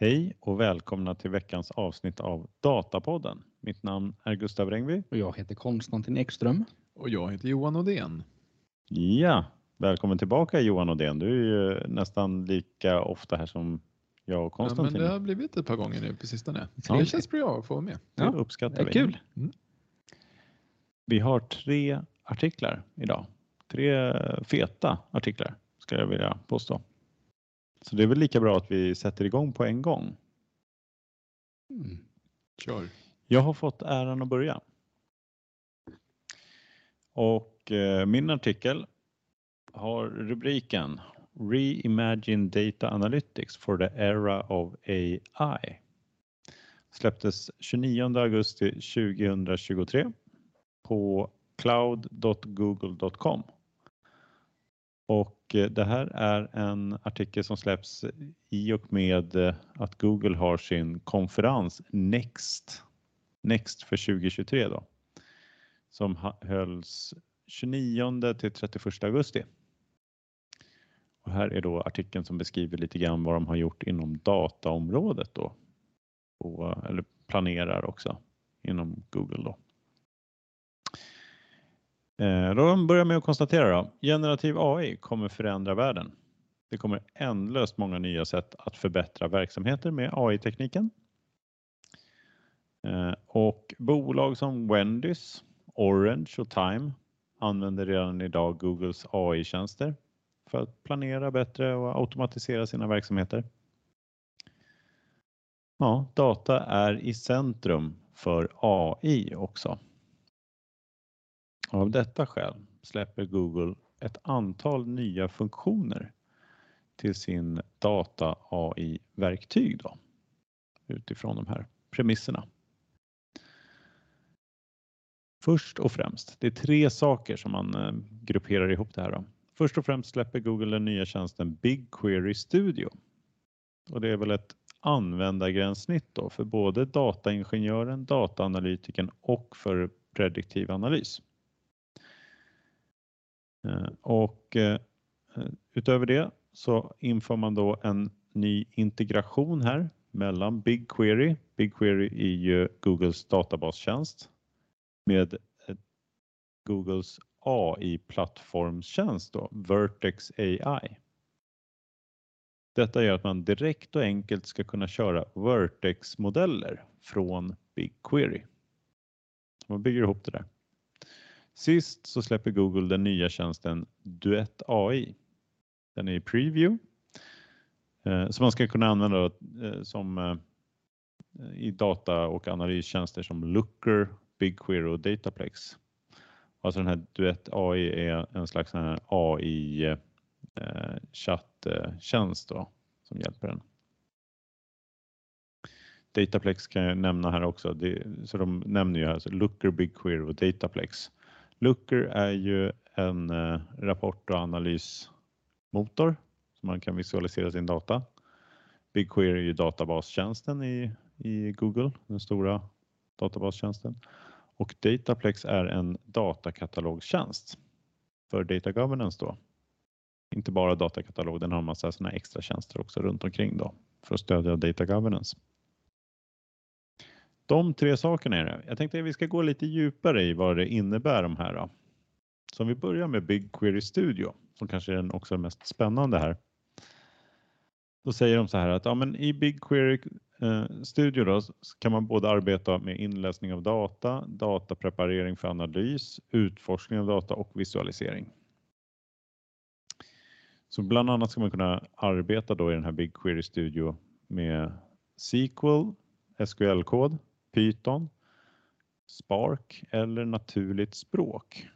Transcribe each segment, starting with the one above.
Hej och välkomna till veckans avsnitt av Datapodden. Mitt namn är Gustav Rengby. Och jag heter Konstantin Ekström. Och jag heter Johan Odén. Ja, välkommen tillbaka Johan Odén. Du är ju nästan lika ofta här som jag och Konstantin. Ja, men det har blivit ett par gånger nu på sistone. Ja. Det känns bra att få vara med. Det Ja, uppskattar Det är vi. kul. Vi har tre artiklar idag. Tre feta artiklar ska jag vilja påstå. Så det är väl lika bra att vi sätter igång på en gång. Mm. Kör. Jag har fått äran att börja. Och eh, min artikel har rubriken Reimagine Data Analytics for the Era of AI. Släpptes 29 augusti 2023 på cloud.google.com. Och eh, det här är en artikel som släpps i och med eh, att Google har sin konferens Next, Next för 2023 då, som hölls 29 till 31 augusti. Och här är då artikeln som beskriver lite grann vad de har gjort inom dataområdet då. Och, eller planerar också inom Google då. Eh, Då börjar med att konstatera då. Generativ AI kommer förändra världen. Det kommer ändlöst många nya sätt att förbättra verksamheter med AI-tekniken. Eh, och bolag som Wendys, Orange och Time använder redan idag Googles AI-tjänster för att planera bättre och automatisera sina verksamheter. Ja, data är i centrum för AI också. Av detta skäl släpper Google ett antal nya funktioner till sin data AI-verktyg då, utifrån de här premisserna. Först och främst, det är tre saker som man eh, grupperar ihop det här. Då. Först och främst släpper Google den nya tjänsten BigQuery Studio. Och det är väl ett användargränssnitt då för både dataingenjören, dataanalytikern och för prediktiv analys. Eh, och eh, utöver det så inför man då en ny integration här mellan BigQuery. BigQuery är ju Googles databastjänst med eh, Googles AI-plattformstjänst då, Vertex AI. Detta gör att man direkt och enkelt ska kunna köra Vertex-modeller från BigQuery. Man bygger ihop det där. Sist så släpper Google den nya tjänsten Duett AI. Den är i preview. Eh, som man ska kunna använda eh, som eh, i data och analystjänster som Looker, BigQuery och Dataplex. Alltså den här Duett AI är en slags AI chatttjänst då som hjälper en. Dataplex kan jag nämna här också. Det, så de nämner ju här så Looker, BigQuery och Dataplex. Looker är ju en eh, rapport och analysmotor som man kan visualisera sin data. BigQuery är ju databastjänsten i, i Google, den stora databastjänsten. Och Dataplex är en datakatalogtjänst för data governance då. Inte bara datakatalog, den har en massa sådana extra tjänster också runt omkring då för att stödja data governance. De tre sakerna är det. Jag tänkte att vi ska gå lite djupare i vad det innebär de här. Då. Så om vi börjar med BigQuery Studio som kanske är den också mest spännande här. Då säger de så här att ja, men i BigQuery eh, Studio då, kan man både arbeta med inläsning av data, datapreparering för analys, utforskning av data och visualisering. Så bland annat ska man kunna arbeta då i den här BigQuery Studio med SQL, SQL-kod, Python, Spark eller naturligt språk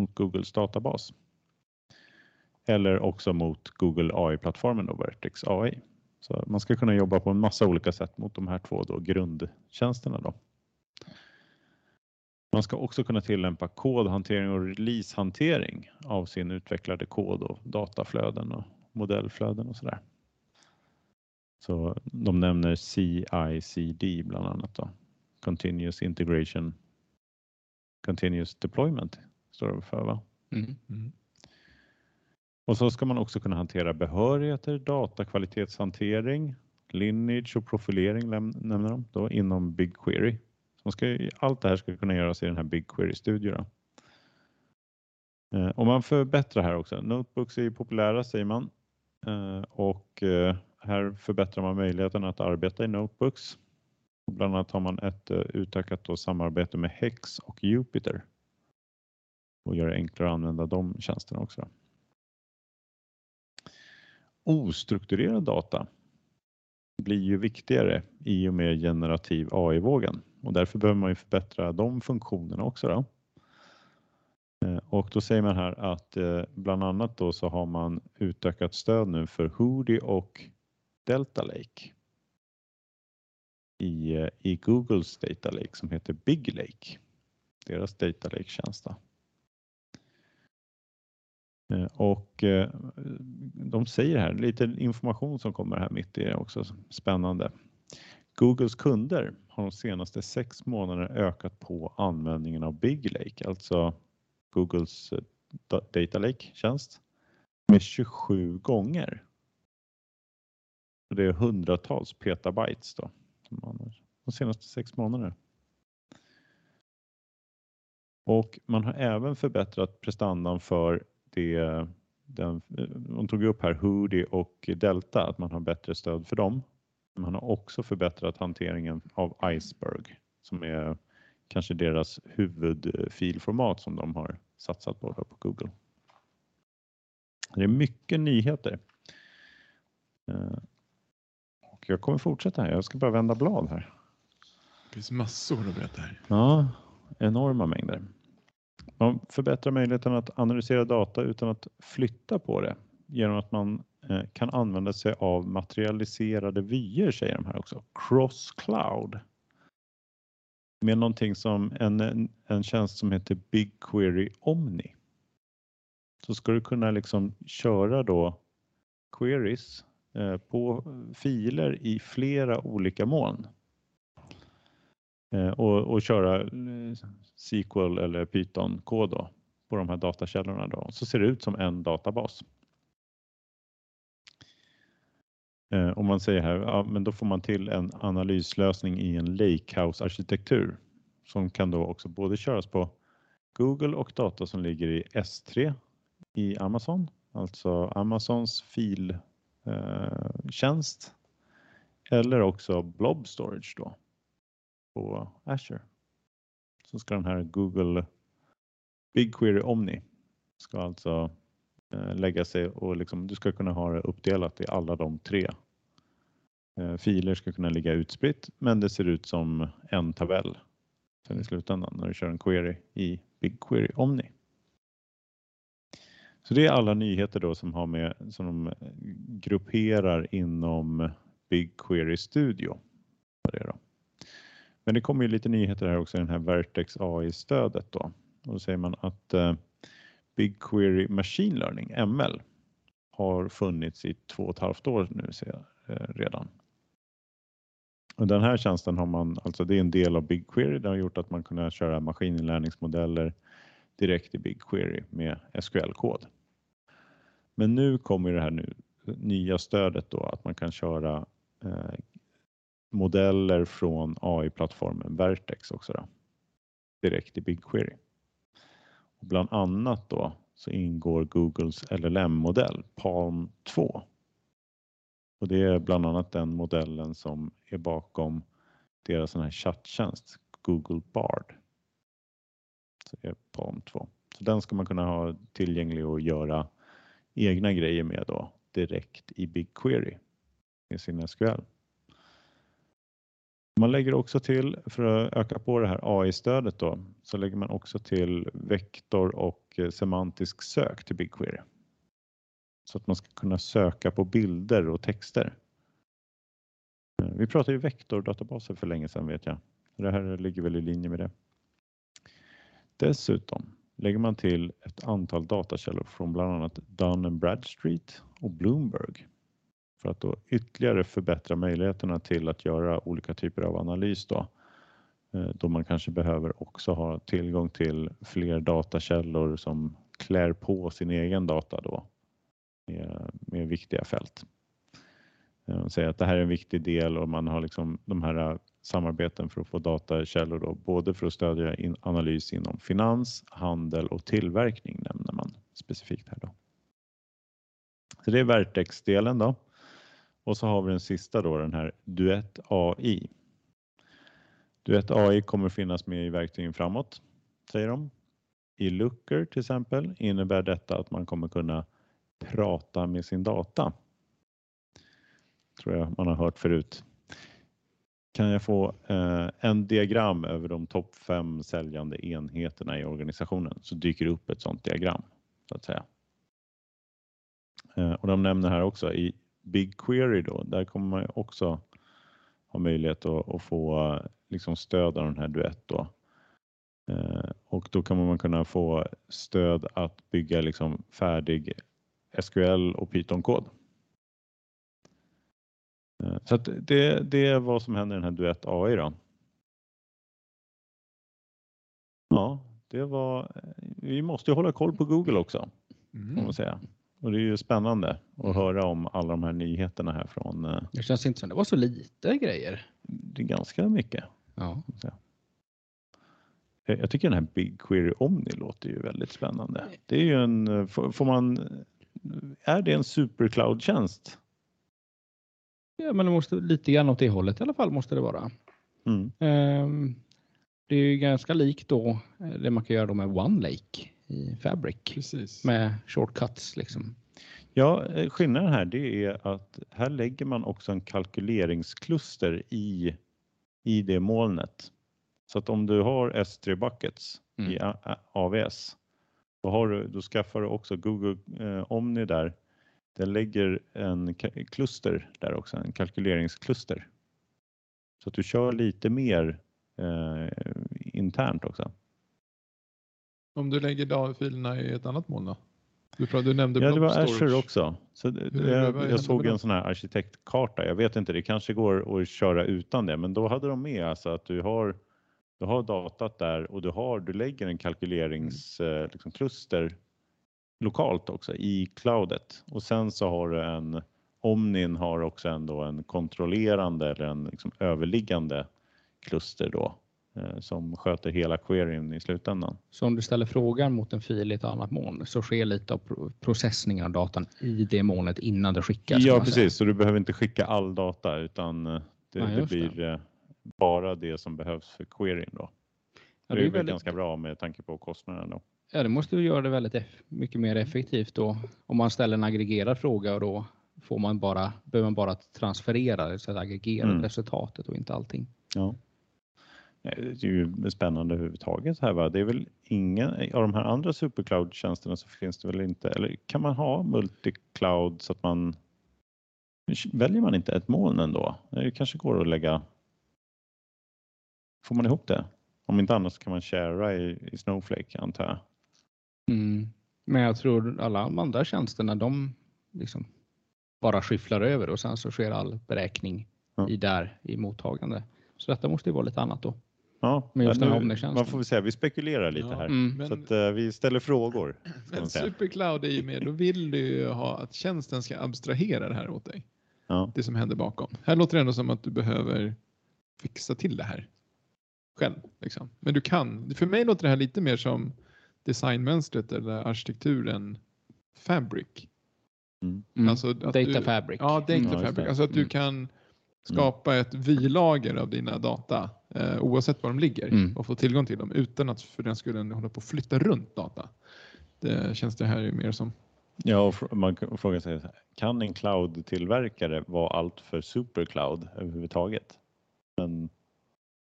mot Googles databas. Eller också mot Google AI-plattformen och Vertex AI. Så man ska kunna jobba på en massa olika sätt mot de här två då grundtjänsterna. Då. Man ska också kunna tillämpa kodhantering och releasehantering av sin utvecklade kod och dataflöden och modellflöden och sådär. Så de nämner CI/CD bland annat då. Continuous Integration Continuous Deployment står det för va? Mm. Mm. Och så ska man också kunna hantera behörigheter, datakvalitetshantering lineage och profilering nämner de då inom BigQuery. Så ska, allt det här ska kunna göras i den här BigQuery-studion. Eh, och man förbättrar här också. Notebooks är ju populära säger man eh, och eh, här förbättrar man möjligheten att arbeta i notebooks. Bland annat har man ett eh, utökat då samarbete med Hex och Jupyter och gör det enklare att använda de tjänsterna också. Ostrukturerad data blir ju viktigare i och med generativ AI-vågen och därför behöver man ju förbättra de funktionerna också. Då. Eh, och då säger man här att eh, bland annat då så har man utökat stöd nu för Hoodie och Delta Lake i, eh, i Googles Data Lake som heter Big Lake. Deras Data Lake-tjänst. Eh, och eh, de säger här, lite information som kommer här mitt i det också, spännande. Googles kunder har de senaste sex månaderna ökat på användningen av Big Lake, alltså Googles Data Lake-tjänst, med 27 gånger. Och det är hundratals petabytes då, de senaste sex månaderna. Och man har även förbättrat prestandan för det, den, de tog upp här Hoodie och Delta, att man har bättre stöd för dem. Man har också förbättrat hanteringen av Iceberg som är kanske deras huvudfilformat som de har satsat på på Google. Det är mycket nyheter. Eh, jag kommer fortsätta här. Jag ska bara vända blad här. Det finns massor att berätta här. Ja, enorma mängder. Man förbättrar möjligheten att analysera data utan att flytta på det genom att man eh, kan använda sig av materialiserade vyer säger de här också. Cross cloud. Med någonting som en, en, en tjänst som heter BigQuery Omni. Så ska du kunna liksom köra då queries Eh, på filer i flera olika moln. Eh, och, och köra eh, SQL eller Python-kod på de här datakällorna då. Så ser det ut som en databas. Om man säger här, ja, men då får man till en analyslösning i en Lakehouse-arkitektur som kan då också både köras på Google och data som ligger i S3 i Amazon, alltså Amazons Eh, tjänst eller också Blob Storage då på Azure. Så ska den här Google BigQuery Omni ska alltså eh, lägga sig och liksom, du ska kunna ha det uppdelat i alla de tre. Eh, Filer ska kunna ligga utspritt men det ser ut som en tabell sen i slutändan när du kör en query i BigQuery Omni. Så det är alla nyheter då som har med som de grupperar inom BigQuery Studio. Det då. Men det kommer ju lite nyheter här också i den här Vertex AI-stödet då. Och då säger man att eh, BigQuery Machine Learning, ML, har funnits i två och ett halvt år nu ser jag, eh, redan. Och den här tjänsten har man, alltså det är en del av BigQuery, det har gjort att man kunnat köra maskininlärningsmodeller direkt i BigQuery med SQL-kod. Men nu kommer det här nu, nya stödet då att man kan köra eh, modeller från AI-plattformen Vertex också då, direkt i BigQuery. Och bland annat då så ingår Googles LLM-modell Palm 2. Och det är bland annat den modellen som är bakom deras sån här chatttjänst Google Bard. Så det är Palm 2. Så den ska man kunna ha tillgänglig och göra egna grejer med då direkt i BigQuery med sin SQL. Man lägger också till, för att öka på det här AI-stödet då, så lägger man också till vektor och eh, semantisk sök till BigQuery. Så att man ska kunna söka på bilder och texter. Eh, vi pratade ju vektordatabaser för länge sedan vet jag. Det här ligger väl i linje med det. Dessutom lägger man till ett antal datakällor från bland annat Dun Bradstreet och Bloomberg för att då ytterligare förbättra möjligheterna till att göra olika typer av analys då. Eh, då man kanske behöver också ha tillgång till fler datakällor som klär på sin egen data då med, med viktiga fält. Eh, säger att det här är en viktig del och man har liksom de här samarbeten för att få datakällor då, både för att stödja in analys inom finans, handel och tillverkning nämner man specifikt här då. Så det är Vertex-delen då. Och så har vi den sista då, den här Duett AI. Duett AI kommer finnas med i verktygen framåt, säger de. I Looker till exempel innebär detta att man kommer kunna prata med sin data. Tror jag man har hört förut. Kan jag få eh, en diagram över de topp fem säljande enheterna i organisationen så dyker det upp ett sådant diagram så att säga. Eh, och de nämner här också i BigQuery då, där kommer man också ha möjlighet att, att få eh, liksom stöd av den här Duett då. Eh, och då kommer man kunna få stöd att bygga liksom färdig SQL och Python-kod. Eh, Så att det, det är vad som händer i den här Duett AI då. Ja, det var, vi måste ju hålla koll på Google också Mm. man säga. Och det är ju spännande att höra om alla de här nyheterna här från, eh, Det känns inte som det var så lite grejer. det är ganska mycket. Ja. Jag tycker den här BigQuery Omni låter ju väldigt spännande. Det är ju en, eh, får man, är det en supercloud-tjänst? Ja, men det måste lite grann åt det hållet i alla fall måste det vara. Mm. Ehm, det är ju ganska likt då eh, det man kan göra då med OneLake i Fabric Precis. med shortcuts liksom. Ja, eh, skillnaden här det är att här lägger man också en kalkyleringskluster i, i det molnet. Så att om du har S3 buckets Mm. i AVS, då, har du, då skaffar du också Google eh, Omni där. Den lägger en kluster där också, en kalkyleringskluster. Så att du kör lite mer eh, internt också. Om du lägger DAV-filerna i ett annat moln då? Du, du nämnde Ja, det var storage. Azure också. Så Hur- jag, jag såg en sån här arkitektkarta. Jag vet inte, det kanske går att köra utan det, men då hade de med alltså att du har, du har datat där och du, har, du lägger en kalkyleringskluster liksom, kluster lokalt också i cloudet och sen så har du en Omnin har också ändå en kontrollerande eller en liksom överliggande kluster då eh, som sköter hela queryn i slutändan. Så om du ställer frågan mot en fil i ett annat moln så sker lite av pro- processningen av datan i det molnet innan det skickas. Ja, precis. Så du behöver inte skicka all data utan eh, det, Ja, det just det. blir eh, bara det som behövs för queryn då. Ja, det är är väl väldigt- ganska bra med tanke på kostnaden då. Ja, det måste ju göra det väldigt mycket mer effektivt då. Om man ställer en aggregerad fråga och då får man bara, behöver man bara transferera det så att aggregera Mm. resultatet och inte allting. Ja. Det är ju spännande överhuvudtaget här va. Det är väl ingen av de här andra supercloud-tjänsterna så finns det väl inte, eller kan man ha multicloud så att man väljer man inte ett moln ändå? Det kanske går att lägga. Får man ihop det? Om inte annat så kan man sharea i, i Snowflake antar jag. Mm. Men jag tror alla andra tjänsterna de liksom bara skyfflar över och sen så sker all beräkning Ja. i där i mottagande. Så detta måste ju vara lite annat då. Ja, Men just nu- man får väl säga vi spekulerar lite Ja, här. Mm. Men, Så att eh, vi ställer frågor. Ska men. Supercloud är ju med, då vill du ju ha att tjänsten ska abstrahera det här åt dig. Ja. Det som händer bakom. Här låter det ändå som att du behöver fixa till det här själv. Liksom. Men du kan. För mig låter det här lite mer som designmönstret eller arkitekturen Fabric. Mm. Alltså att Data du, Fabric. Ja, Data Mm, Fabric. Alltså att du Mm. kan skapa ett vi-lager av dina data eh, oavsett var de ligger Mm. och få tillgång till dem utan att för den skulle hålla på att flytta runt data. Det känns det här ju mer som. Ja, och man kan fråga sig, kan en cloud-tillverkare vara allt för supercloud överhuvudtaget?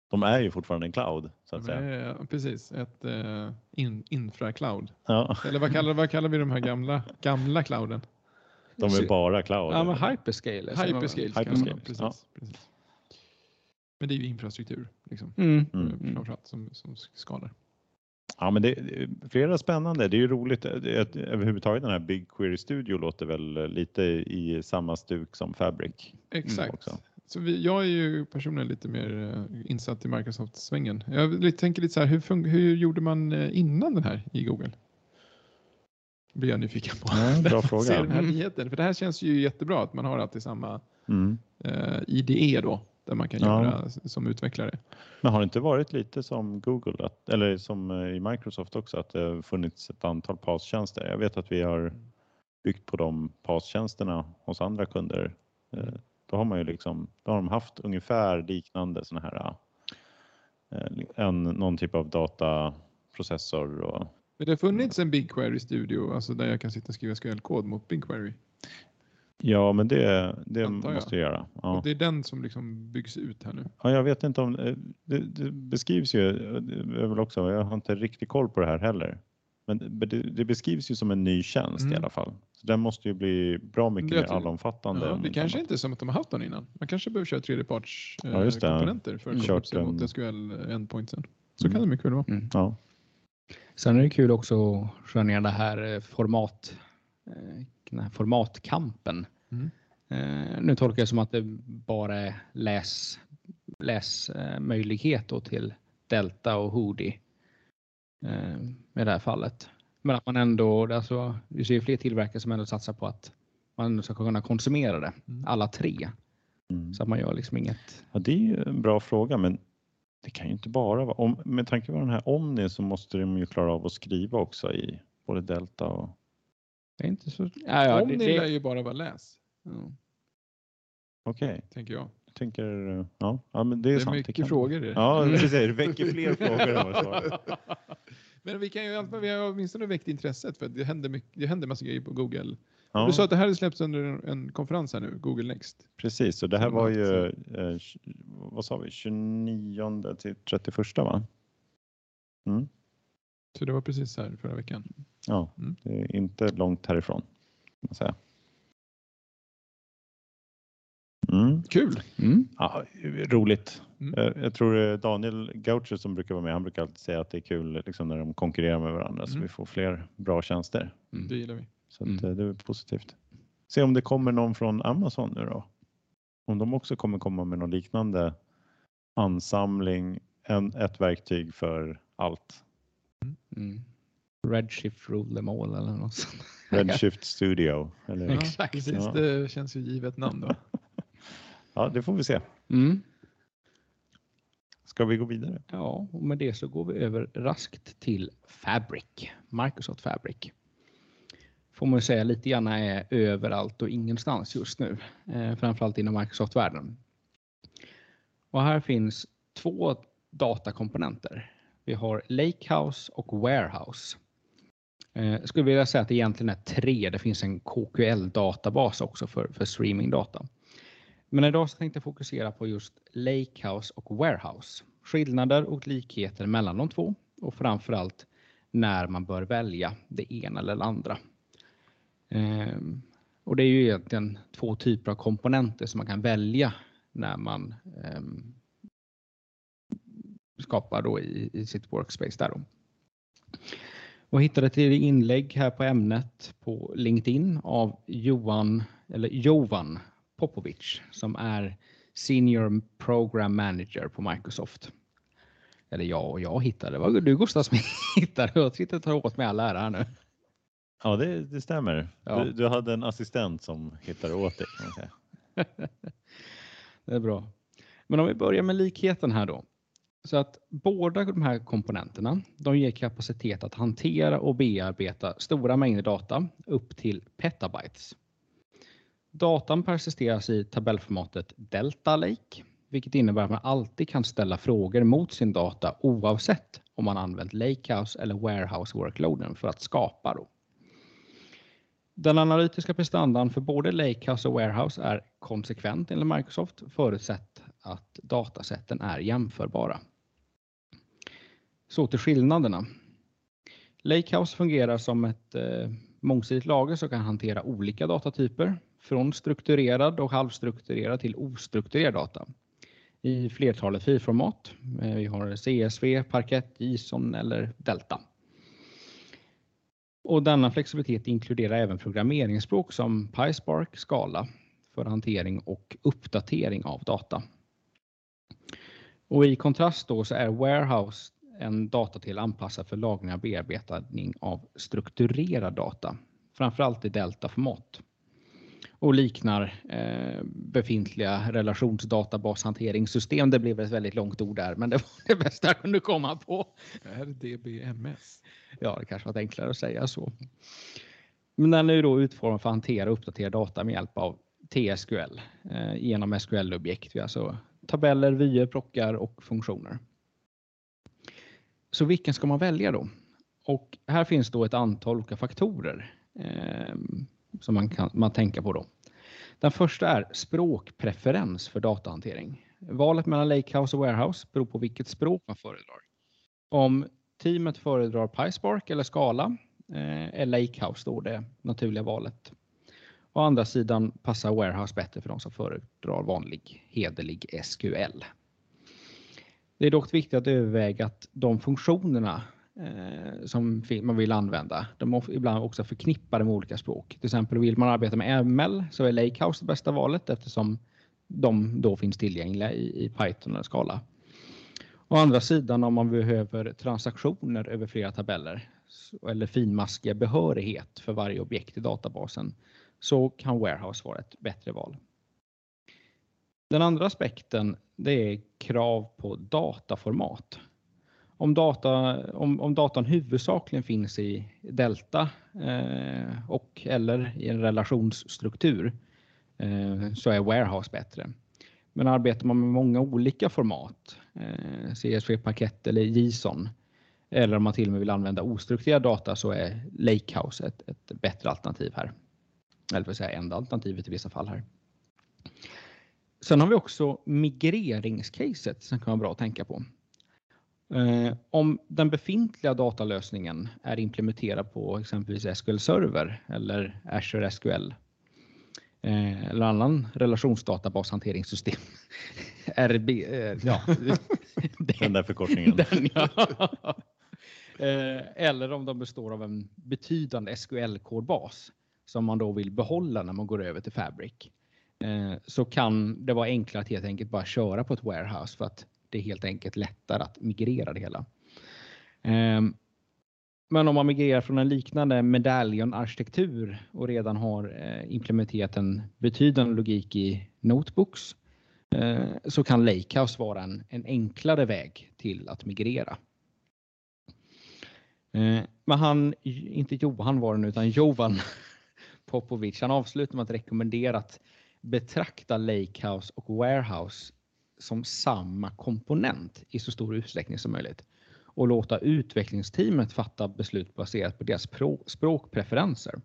De är ju fortfarande en cloud så att säga. Precis, ett eh, in, infracloud. Ja, Eller vad kallar, vad kallar vi de här gamla, gamla clouden? de är bara cloud. Ja, men hyperscale. Hyperscale. Hyperscale, precis, ja. precis. Men det är ju infrastruktur liksom. Mm. Mm. Mm. Framförallt som, som skalar. Ja, men det är flera spännande. Det är ju roligt. Är- Överhuvudtaget den här BigQuery Studio låter väl lite i samma stuk som Fabric. Exakt. också. Så vi, jag är ju personligen lite mer eh, insatt i Microsoft-svängen. Jag tänker lite så här, hur, hur gjorde man eh, innan den här i Google? blir jag nyfiken på. Ja, bra fråga. ser den här Mm. nyheten. För det här känns ju jättebra att man har alltid samma Mm. eh, IDE då, där man kan Ja. göra som utvecklare. Men har det inte varit lite som Google, att, eller som eh, i Microsoft också, att det har funnits ett antal PAS-tjänster? Jag vet att vi har byggt på de PAS-tjänsterna hos andra kunder. Eh, Då har man ju liksom, då har de haft ungefär liknande sådana här, eh, en, någon typ av dataprocessor och Men det har funnits en BigQuery Studio, alltså där jag kan sitta och skriva SQL-kod mot BigQuery. Ja, men det, det måste jag göra. Ja. Och det är den som liksom byggs ut här nu. Ja, jag vet inte om eh, det, det beskrivs ju, eh, väl också, jag har inte riktigt koll på det här heller. Men det, det beskrivs ju som en ny tjänst i Mm. alla fall. Den måste ju bli bra mycket mer allomfattande. Ja, det kanske inte är som att de har haft någon innan. Man kanske behöver köra tredjeparts eh, Ja, komponenter för att koppla sig mot SQL endpointsen. Så Mm. kan det mycket väl vara. Mm. Ja, Sen är det kul också att köra ner det här eh, format, eh, den här formatkampen. Mm. Eh, Nu tolkar jag som att det bara är läs, läs eh, möjlighet då till Delta och Hoodie eh, i det här fallet. Men att man ändå, alltså, vi ser ju fler tillverkare som ändå satsar på att man ska kunna konsumera det, Mm. alla tre. mm. Så att man gör liksom inget. ja, det är ju en bra fråga, men det kan ju inte bara vara, om, med tanke på den här Omni så måste de ju klara av att skriva också i både Delta och Det är inte så... Ja, ja, Om det, ni det, lär ju bara vara läs, ja. okej, tänker jag. jag tänker, ja, ja men det är, Det är sant. mycket kan- frågor i det. Ja, precis, det väcker fler frågor Men vi kan ju vi har åtminstone väckt intresset för det händer, mycket, det händer massa grejer på Google. Ja. Du sa att det här släpps under en, en konferens här nu, Google Next. Precis, och det här Som var ju, eh, vad sa vi, 29 till 31 va? Mm. Så det var precis här förra veckan. Ja, Mm. det är inte långt härifrån. Man säga. Mm. Kul! Mm. Ja, roligt. Mm. Eh, Jag tror Daniel Gaucher som brukar vara med, han brukar alltid säga att det är kul liksom, när de konkurrerar med varandra så Mm. vi får fler bra tjänster. Mm. Det gillar vi. Så att, Mm. eh, det är positivt. Se om det kommer någon från Amazon nu då. Om de också kommer komma med någon liknande ansamling, en, ett verktyg för allt. Mm. Redshift rule them all eller något sånt. Redshift Studio. Eller, Ja, Exakt. Precis, Ja. det känns ju givet namn då. Ja, det får vi se. Mm. Ska vi gå vidare? Ja, och med det så går vi över raskt till Fabric, Microsoft Fabric. Får man säga lite grann är överallt och ingenstans just nu, eh, framförallt inom Microsoft-världen. Och här finns två datakomponenter. Vi har Lakehouse och Warehouse. Eh, skulle vilja säga att det egentligen är tre. Det finns en KQL-databas också för, för streamingdata. Men idag så tänkte jag fokusera på just Lakehouse och Warehouse. Skillnader och likheter mellan de två och framförallt när man bör välja det ena eller det andra. Ehm, och det är ju egentligen två typer av komponenter som man kan välja när man ehm, skapar då i, i sitt workspace där då. Och hittade till inlägg här på ämnet på LinkedIn av Johan, eller Jovan Popovic som är Senior Program Manager på Microsoft. Eller jag och jag hittade. Det var du Gustav som hittade. Jag sitter och tar åt mig all ära nu. Ja, det, det stämmer. Ja. Du, du hade en assistent som hittade åt dig. Säga. Det är bra. Men om vi börjar med likheten här då. Så att båda de här komponenterna, de ger kapacitet att hantera och bearbeta stora mängder data upp till petabytes. Datan persisteras i tabellformatet Delta Lake, vilket innebär att man alltid kan ställa frågor mot sin data oavsett om man använt Lakehouse eller Warehouse workloaden för att skapa. Då. Den analytiska prestandan för både Lakehouse och Warehouse är konsekvent enligt Microsoft förutsatt att datasätten är jämförbara. Så till skillnaderna. Lakehouse fungerar som ett eh, mångsidigt lager som kan hantera olika datatyper från strukturerad och halvstrukturerad till ostrukturerad data i flertalet filformat. Eh, vi har CSV, parkett, JSON eller Delta. Och denna flexibilitet inkluderar även programmeringsspråk som PySpark, Scala för hantering och uppdatering av data. Och I kontrast då så är Warehouse en datatel anpassad för lagring och bearbetning av strukturerad data, framförallt i deltaformat och liknar eh, befintliga relationsdatabashanteringssystem. Det blev ett väldigt långt ord där, men det var det bästa jag kunde komma på. RDBMS. Ja, det kanske var enklare att säga så. Men den är då utformad för att hantera och uppdatera data med hjälp av TSQL eh, genom SQL-objekt, alltså tabeller, vyer, plockar och funktioner. Så vilken ska man välja då? Och här finns då ett antal olika faktorer eh, som man kan man tänka på då. Den första är språkpreferens för datahantering. Valet mellan Lakehouse och Warehouse beror på vilket språk man föredrar. Om teamet föredrar PySpark eller Scala eh, är Lakehouse då det naturliga valet. Å andra sidan passar Warehouse bättre för de som föredrar vanlig hederlig SQL. Det är dock viktigt att överväga att de funktionerna eh, som man vill använda, de är ibland också förknippade med olika språk. Till exempel vill man arbeta med ML så är Lakehouse det bästa valet eftersom de då finns tillgängliga i, i Python eller Scala. Å andra sidan om man behöver transaktioner över flera tabeller eller finmaskiga behörighet för varje objekt i databasen så kan Warehouse vara ett bättre val. Den andra aspekten det är krav på dataformat. Om, data, om, om datan huvudsakligen finns i delta eh, och eller i en relationsstruktur eh, så är Warehouse bättre. Men arbetar man med många olika format, eh, CSV-paket eller JSON, eller om man till och med vill använda ostrukturerad data så är Lakehouse ett, ett bättre alternativ här. Eller för att säga enda alternativet i vissa fall här. Sen har vi också migreringscaset som kan vara bra att tänka på. Eh, om den befintliga datalösningen är implementerad på exempelvis SQL Server eller Azure SQL eh, eller annan relationsdatabashanteringssystem. RB, eh, ja. Den där förkortningen. Den, ja. Eller om de består av en betydande SQL-kodbas som man då vill behålla när man går över till Fabric. Så kan det vara enklare att helt enkelt bara köra på ett warehouse för att det är helt enkelt lättare att migrera det hela. Ehm, men om man migrerar från en liknande medaljonarkitektur och redan har eh, implementerat en betydande logik i notebooks eh, så kan Lakehouse vara en, en enklare väg till att migrera. Eh, men han, inte Johan var det nu, utan Jovan Popovic, han avslutar med att rekommendera att betrakta Lakehouse och Warehouse som samma komponent i så stor utsträckning som möjligt och låta utvecklingsteamet fatta beslut baserat på deras språkpreferenser.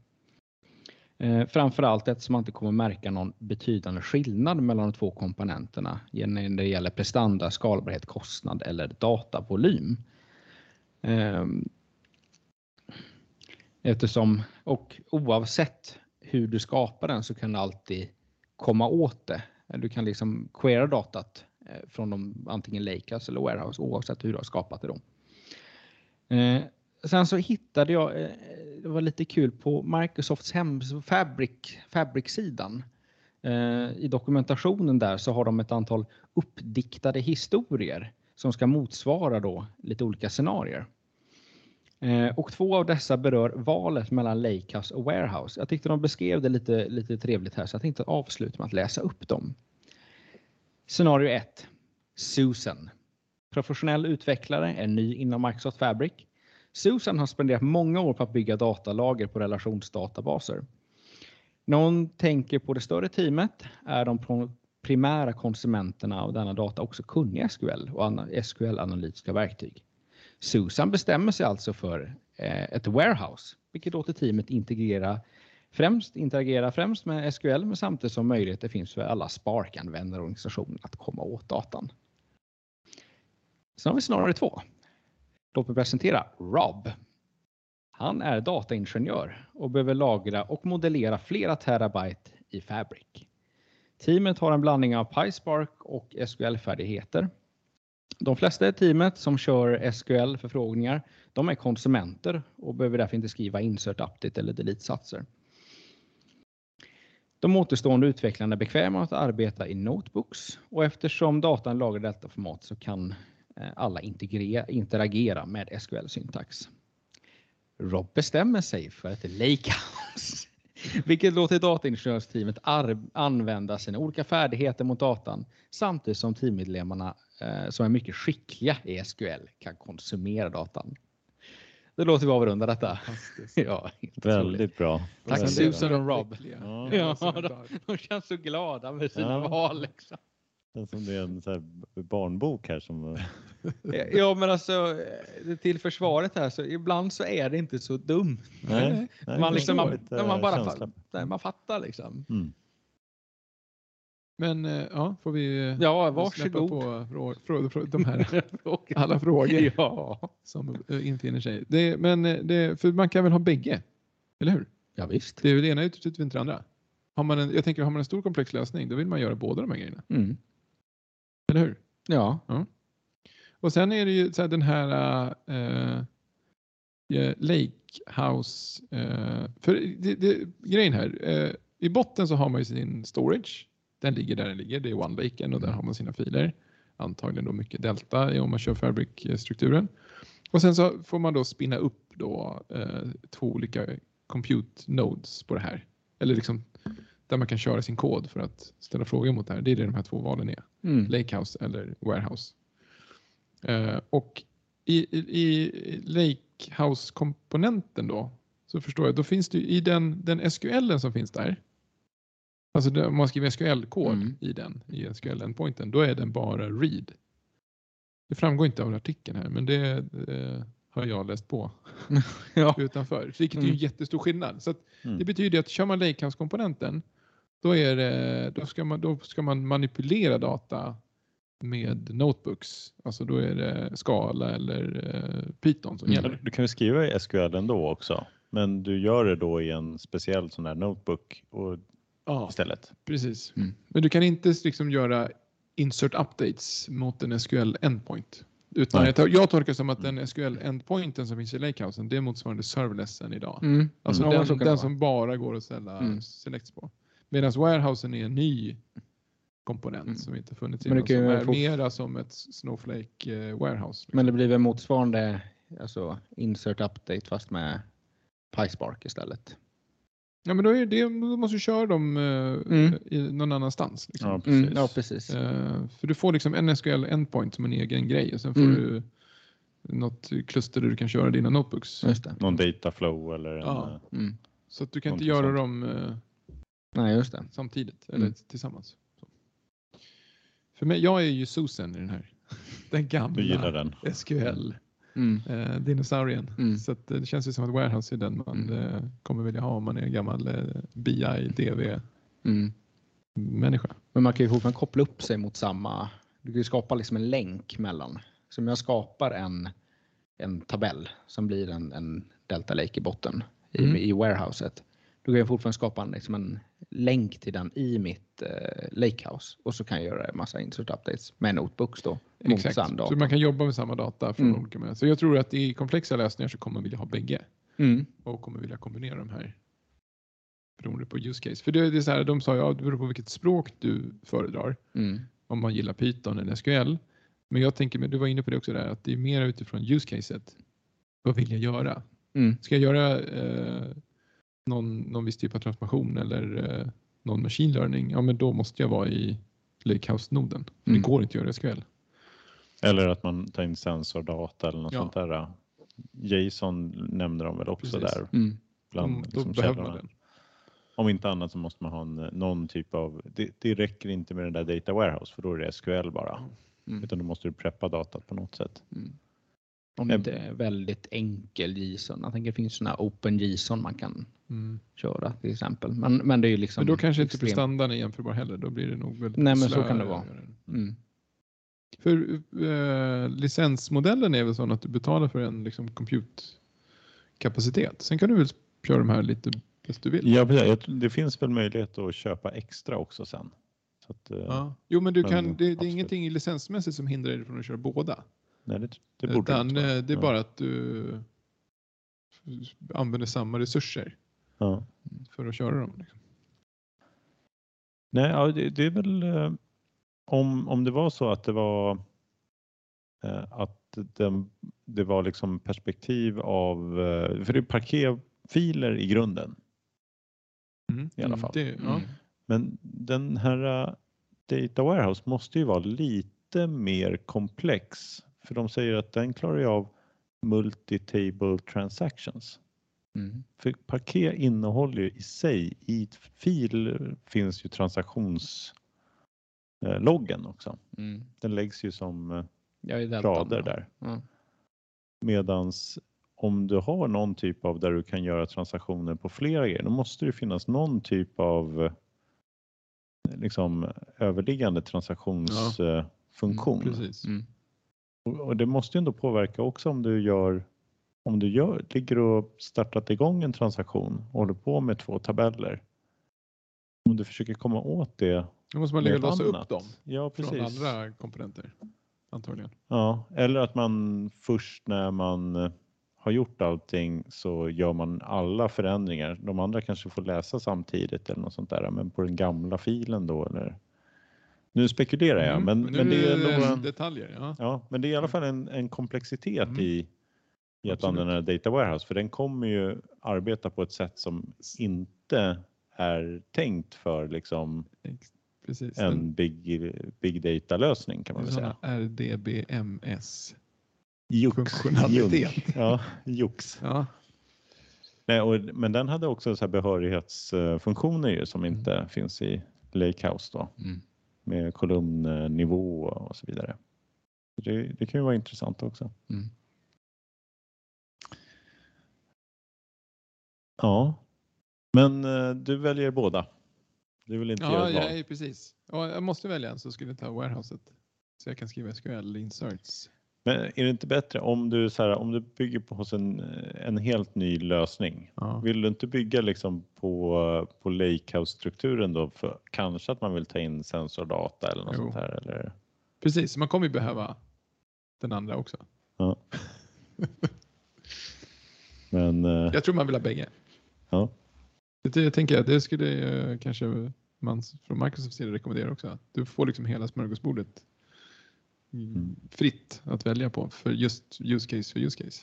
Eh, framförallt eftersom man inte kommer märka någon betydande skillnad mellan de två komponenterna när det gäller prestanda, skalbarhet, kostnad eller datavolym. Eh, eftersom, och oavsett hur du skapar den så kan du alltid komma åt det. Du kan liksom queera datat Eh, från de, antingen Lakers eller Warehouse oavsett hur du har skapat det. Då. Eh, sen så hittade jag, eh, det var lite kul på Microsofts hemsida, Fabric, Fabric-sidan. Eh, I dokumentationen där så har de ett antal uppdiktade historier som ska motsvara då lite olika scenarier. Eh, och två av dessa berör valet mellan Lakehouse och Warehouse. Jag tyckte de beskrev det lite, lite trevligt här så jag tänkte avsluta med att läsa upp dem. Scenario 1. Susan. Professionell utvecklare, är ny inom Microsoft Fabric. Susan har spenderat många år på att bygga datalager på relationsdatabaser. När hon tänker på det större teamet är de primära konsumenterna av denna data också kunniga SQL och SQL-analytiska verktyg. Susan bestämmer sig alltså för eh, ett warehouse, vilket låter teamet integrera främst, interagera främst med SQL, men samtidigt som möjligheter finns för alla Spark-användare och organisationer att komma åt datan. Sen har vi scenario två. Låt mig presentera Rob. Han är dataingenjör och behöver lagra och modellera flera terabyte i Fabric. Teamet har en blandning av PySpark och SQL-färdigheter de flesta i teamet som kör SQL-förfrågningar, de är konsumenter och behöver därför inte skriva insert, update eller delete-satser. De återstående utvecklarna är bekväma att arbeta i notebooks och eftersom datan lagrar detta format så kan eh, alla integrera, interagera med SQL-syntax. Rob bestämmer sig för ett lakehouse, vilket låter dataingenjörsteamet använda sina olika färdigheter mot datan samtidigt som teammedlemmarna eh, som är mycket skickliga i SQL kan konsumera datan. Det låter vi avrunda detta. Ja, Väldigt bra. Tack Väldigt Susan bra. och Rob. Ja. Ja, de, de känns så glada med sina Ja. val. Liksom. Känns som det är en så här barnbok här som Ja, men alltså eh, till försvaret här så ibland så är det inte så dumt. Nej, nej, Man, liksom, man, man bara nej, man fattar liksom. Mm. Men eh, ja, får vi eh, Ja, släppa varsågod. på frå- frå- frå- de här alla frågor Ja. som eh, infinner sig. Det, men det, för man kan väl ha bägge? Eller hur? ja, visst. Det är väl det ena utesluter inte det andra. Har man en, jag tänker, har man en stor komplex lösning, då vill man göra båda de här grejerna. Mm. Eller hur? Ja. Och sen är det ju så här, den här uh, Lake House. eh, för det, det, grejen här, eh, i botten så har man ju sin storage. Den ligger där den ligger, det är OneLaken och där har man sina filer. Antagligen då mycket delta om man kör Fabric-strukturen. Och sen så får man då spinna upp då eh, två olika compute nodes på det här. Eller liksom där man kan köra sin kod för att ställa frågor mot det här. Det är det de här två valen är. Mm. Lakehouse eller Warehouse. Eh, och i, i, i Lakehouse-komponenten då, så förstår jag, då finns det i den, den SQL som finns där, alltså om man skriver SQL-kod Mm. i den, i SQL-endpointen, då är den bara read. Det framgår inte av artikeln här, men det eh, har jag läst på ja. utanför, vilket är ju en Mm. jättestor skillnad. Så att Mm. det betyder att kör man Lakehouse-komponenten, då, är det, då, ska man, då ska man manipulera data med notebooks. Alltså då är det Scala eller eh, Python som Mm. gäller. Du kan ju skriva i SQL ändå också, men du gör det då i en speciell sån här notebook och Ja, istället. precis. Mm. Men du kan inte liksom göra insert updates mot en SQL endpoint. Utan jag, jag tolkar som att den SQL endpointen som finns i Lakehousen, det är motsvarande serverlessen idag. Mm. Alltså Ja, så den, den som bara går att ställa Mm. selects på. Medan warehousen är en ny komponent Mm. som inte funnits innan. Som är få- mera som ett Snowflake eh, warehouse. liksom. Men det blir väl motsvarande alltså insert update fast med PySpark istället. Ja men då, är det, då måste du köra dem eh, Mm. i någon annanstans. Liksom. Ja, precis. Mm, ja, precis. Eh, för du får liksom en SQL endpoint som en egen grej och sen får Mm. du något kluster där du kan köra dina notebooks. Just det. Någon data flow eller en, Ja. eh, Mm. Så att du kan inte göra sånt. dem eh, Nej, just det. samtidigt eller Mm. tillsammans. Så. För mig, jag är ju Susan i den här. Den du gillar gamla den. SQL Mm. eh, dinosaurien. Mm. Så att, eh, det känns ju som att warehouse är den man Mm. eh, kommer vilja ha om man är en gammal eh, BI, DV Mm. människa. Men man kan ju fortfarande koppla upp sig mot samma. Du kan ju skapa liksom en länk mellan. Så om jag skapar en, en tabell som blir en, en Delta Lake i botten i, Mm. i warehouset. Då kan jag fortfarande skapa en, liksom en länk till den i mitt eh, Lakehouse och så kan jag göra en massa insert updates med notebooks då. Exakt. Så man kan jobba med samma data från Mm. olika med. Så jag tror att i komplexa lösningar så kommer man vilja ha bägge Mm. och kommer vilja kombinera de här beroende på use case. För det, det är så här, de sa ja, det beror på vilket språk du föredrar. Mm. Om man gillar Python eller SQL. Men jag tänker, men du var inne på det också där, att det är mer utifrån use caset. Vad vill jag göra? Mm. Ska jag göra eh, någon, någon viss typ av transformation eller eh, någon machine learning? Ja, men då måste jag vara i Lakehouse-noden. Mm. Det går inte att göra SQL. Eller att man tar in sensordata eller något Ja. sånt där. Jason nämner de väl också Precis. där Mm. bland då liksom, behöver man den. Om inte annat så måste man ha en, någon typ av, det, det räcker inte med den där data warehouse för då är det SQL bara. Mm. Utan då måste du preppa datat på något sätt. Mm. Om det inte är väldigt enkel JSON. Jag tänker det finns sådana open JSON man kan Mm. köra till exempel. Men, men det är ju liksom. Men då kanske inte extremt- prestandan är jämförbar heller. Då blir det nog väldigt Nej, men så kan det vara. Mm. För eh, licensmodellen är väl sån att du betalar för en liksom, compute-kapacitet. Sen kan du väl köra de här lite bäst du vill. Ja, precis. Det finns väl möjlighet att köpa extra också sen. Så att, eh, Ja. Jo, men du Men, kan, det, det är ingenting licensmässigt som hindrar dig från att köra båda. Nej, det, det borde Utan, inte vara. eh, det är Ja. bara att du använder samma resurser Ja. för att köra dem. liksom. Nej, ja, det, det är väl eh, om, om det var så att det var eh, att den, det var liksom perspektiv av, för det är parquetfiler i grunden. Mm. I alla fall. Det, ja. Mm. Men den här Data Warehouse måste ju vara lite mer komplex. För de säger att den klarar ju av multi-table transactions. Mm. För Parquet innehåller ju i sig, i fil finns ju transaktionsloggen också. Mm. Den läggs ju som eh, rader där. Ja. Medans om du har någon typ av där du kan göra transaktioner på flera grejer, då måste det finnas någon typ av eh, liksom överliggande transaktionsfunktion. Mm, precis. Mm. Och och det måste ju ändå påverka också om du gör om du gör, ligger och startat igång en transaktion och håller på med två tabeller. Om du försöker komma åt det. Då måste man lägga ett låsa upp dem Ja, från precis. andra komponenter. Antagligen. Ja, eller att man först när man eh, har gjort allting så gör man alla förändringar. De andra kanske får läsa samtidigt eller något sånt där, men på den gamla filen då eller? Nu spekulerar jag, Mm, men, nu men det är en, detaljer. Ja. ja, men det är i alla fall en, en komplexitet Mm. i, i att använda Data Warehouse, för den kommer ju arbeta på ett sätt som inte är tänkt för liksom Precis. en big, big data lösning kan man väl säga. RDBMS. Jox. funktionalitet. Ja. Ja. Nej, och, men den hade också så behörighetsfunktioner ju, som Mm. inte finns i Lakehouse då, Mm. Med kolumnnivå och så vidare. Det, det kan ju vara intressant också. Mm. Ja, men eh, du väljer båda. Du vill inte göra Ja, ett val? ja, precis. Ja, jag måste välja en så skulle jag ta warehouset. Så jag kan skriva SQL inserts. Men är det inte bättre om du, så här, om du bygger på hos en, en helt ny lösning? Ja. Vill du inte bygga liksom på, på Lakehouse-strukturen då? För kanske att man vill ta in sensordata eller något Jo. sånt här? Eller? Precis, man kommer ju behöva den andra också. Ja. Men eh, Jag tror man vill ha bägge. ja, Det, jag tänker att det skulle kanske man från Microsofts sida rekommendera också. Du får liksom hela smörgåsbordet. Fritt att välja på för just use case för use case.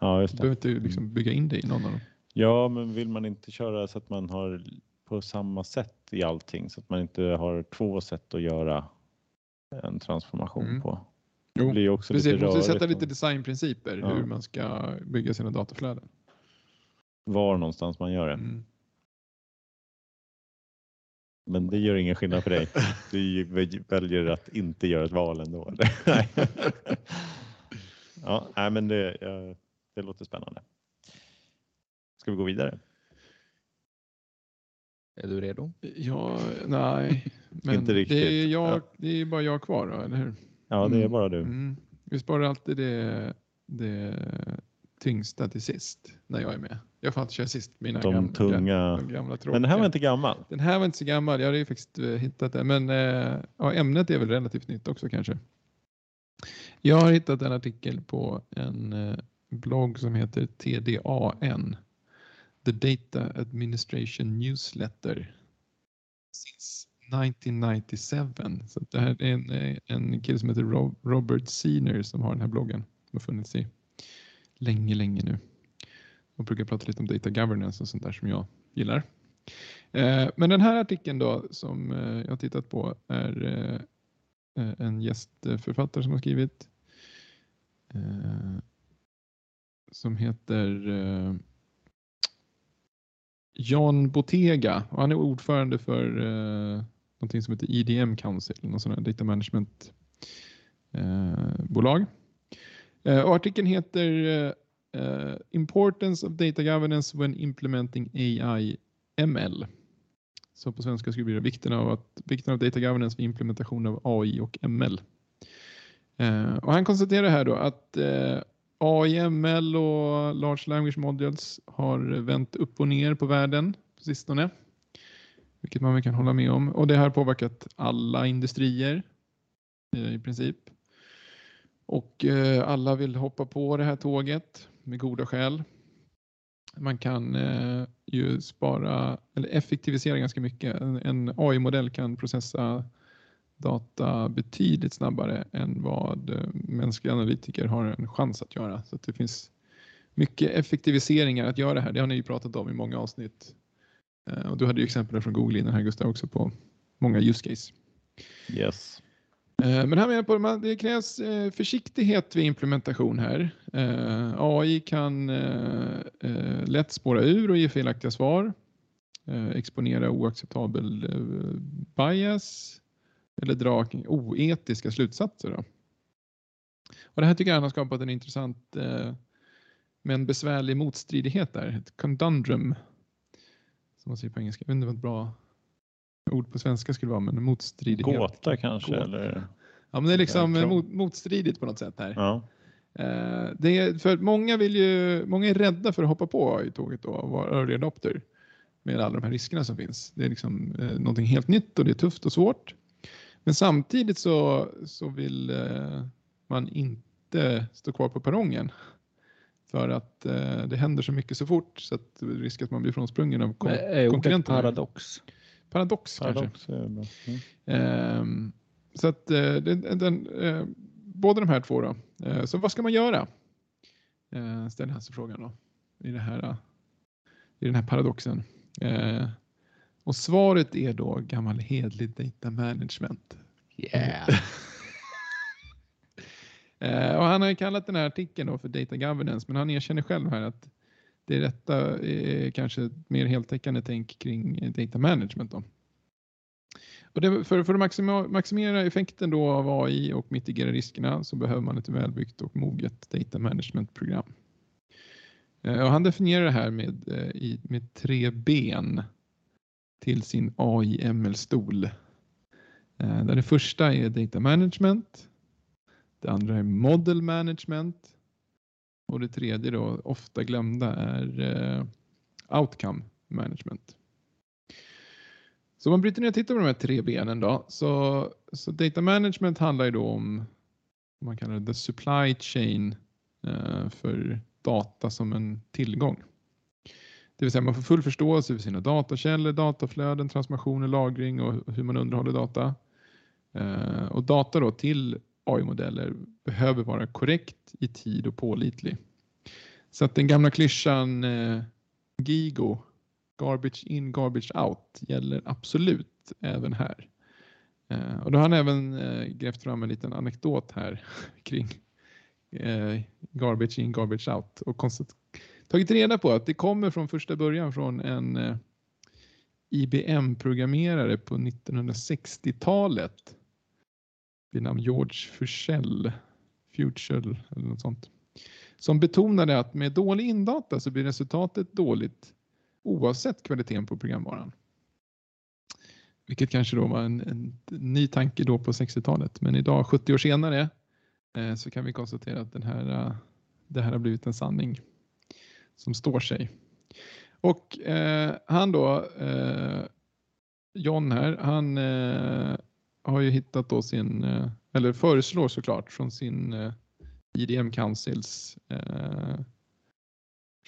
ja, Du just det. behöver inte liksom bygga in det i någon av dem. Ja, men vill man inte köra så att man har på samma sätt i allting så att man inte har två sätt att göra en transformation Mm. på? Jo, Det blir också Precis, lite man måste sätta lite designprinciper Ja. hur man ska bygga sina dataflöden. var någonstans man gör det. Mm. Men det gör ingen skillnad för dig. Du väljer att inte göra ett val ändå. Nej. ja, nej, men det, det låter spännande. Ska vi gå vidare? Är du redo? Ja, nej. Men Inte Det är, riktigt. jag, Ja. det är bara jag kvar eller hur? Ja, det är Mm. bara du. Mm. Vi sparar alltid det, det tyngsta till sist när jag är med. Jag får alltid köra sist. Mina De gamla, tunga. de gamla tråkiga. Men den här var inte gammal. Den här var inte så gammal. Jag hade ju faktiskt eh, hittat det. Men eh, ja, ämnet är väl relativt nytt också kanske. Jag har hittat en artikel på en eh, blogg som heter TDAN. The Data Administration Newsletter. Since 1997. Så det här är en, en kille som heter Ro- Robert Senior som har den här bloggen. Som har funnits i länge, länge nu. Och brukar prata lite om data governance och sånt där som jag gillar. Eh, men den här artikeln då som eh, jag har tittat på är eh, en gästförfattare som har skrivit. Som heter Jan Bottega och han är ordförande för någonting som heter EDM Council, någon sån här data management-bolag. Uh, artikeln heter uh, Importance of data governance when implementing AI ML. Så på svenska skulle det bli vikten av, att, vikten av data governance vid implementation av AI och ML. Uh, och han konstaterar här då att AI, ML och Large Language Modules har vänt upp och ner på världen på sistone. Vilket man väl kan hålla med om. Och det har påverkat alla industrier i princip. Och eh, alla vill hoppa på det här tåget med goda skäl. Man kan eh, ju spara eller effektivisera ganska mycket. En, en AI-modell kan processa data betydligt snabbare än vad eh, mänskliga analytiker har en chans att göra. Så att det finns mycket effektiviseringar att göra här. Det har ni ju pratat om i många avsnitt. Eh, och du hade ju exempel från Google innan här Gustav också på många use case. Yes. Eh, men här menar jag på att det krävs eh, försiktighet vid implementation här. Eh, AI kan lätt spåra ur och ge felaktiga svar. Exponera oacceptabel bias eller dra oetiska slutsatser. Då. Och det här tycker jag har skapat en intressant men besvärlig motstridighet där. Ett conundrum. Som man säger på engelska. Jag vet inte vad ett bra ord på svenska skulle vara, men motstridighet. Gåta kanske Gåta. eller? Ja, men det är liksom Ja, mot, motstridigt på något sätt här. Ja. Eh, det är, för många, vill ju, många är rädda för att hoppa på i tåget då och vara early adopter med alla de här riskerna som finns. Det är liksom eh, någonting helt nytt och det är tufft och svårt. Men samtidigt så, så vill eh, man inte stå kvar på perrongen för att eh, det händer så mycket så fort så att det är risk att man blir frånsprungen av kon- Är ordet konkurrenterna. Paradox? Paradox kanske. Mm. Ehm, så att eh, den, den, eh, båda de här två då. Eh, så vad ska man göra? Eh, ställer han sig frågan då. I, det här, I den här paradoxen. Eh, och svaret är då gammal hedlig data management. Yeah. Och han har ju kallat den här artikeln då för data governance men han erkänner själv här att det rätta är kanske ett mer heltäckande tänk kring data management. Då. Och det, för, för att maxima, maximera effekten då av AI och mitigera riskerna så behöver man ett välbyggt och moget data management-program. Eh, och han definierar det här med, eh, med tre ben till sin AI-ML-stol. Eh, där det första är data management, det andra är model management och det tredje då ofta glömda är eh, outcome management. Så om man bryter ner och tittar på de här tre benen då så, så data management handlar ju då om vad man kallar det the supply chain eh, för data som en tillgång. Det vill säga man får full förståelse för sina datakällor, dataflöden, transformationer, lagring och hur man underhåller data. Eh, och data då till AI-modeller behöver vara korrekt i tid och pålitlig. Så att den gamla klyschan eh, GIGO, garbage in, garbage out, gäller absolut även här. Eh, och då har han även eh, grävt fram en liten anekdot här kring eh, garbage in, garbage out och konstat- tagit reda på att det kommer från första början från en eh, IBM-programmerare på 1960-talet vid namn George Fuchsell, Fuchsell eller något sånt, som betonade att med dålig indata så blir resultatet dåligt oavsett kvaliteten på programvaran. Vilket kanske då var en, en ny tanke då på 60-talet, men idag 70 år senare eh, så kan vi konstatera att den här, eh, det här har blivit en sanning som står sig. Och eh, han då, eh, John här, han eh, har ju hittat då sin, eh, eller föreslår såklart från sin eh, IDM Councils eh,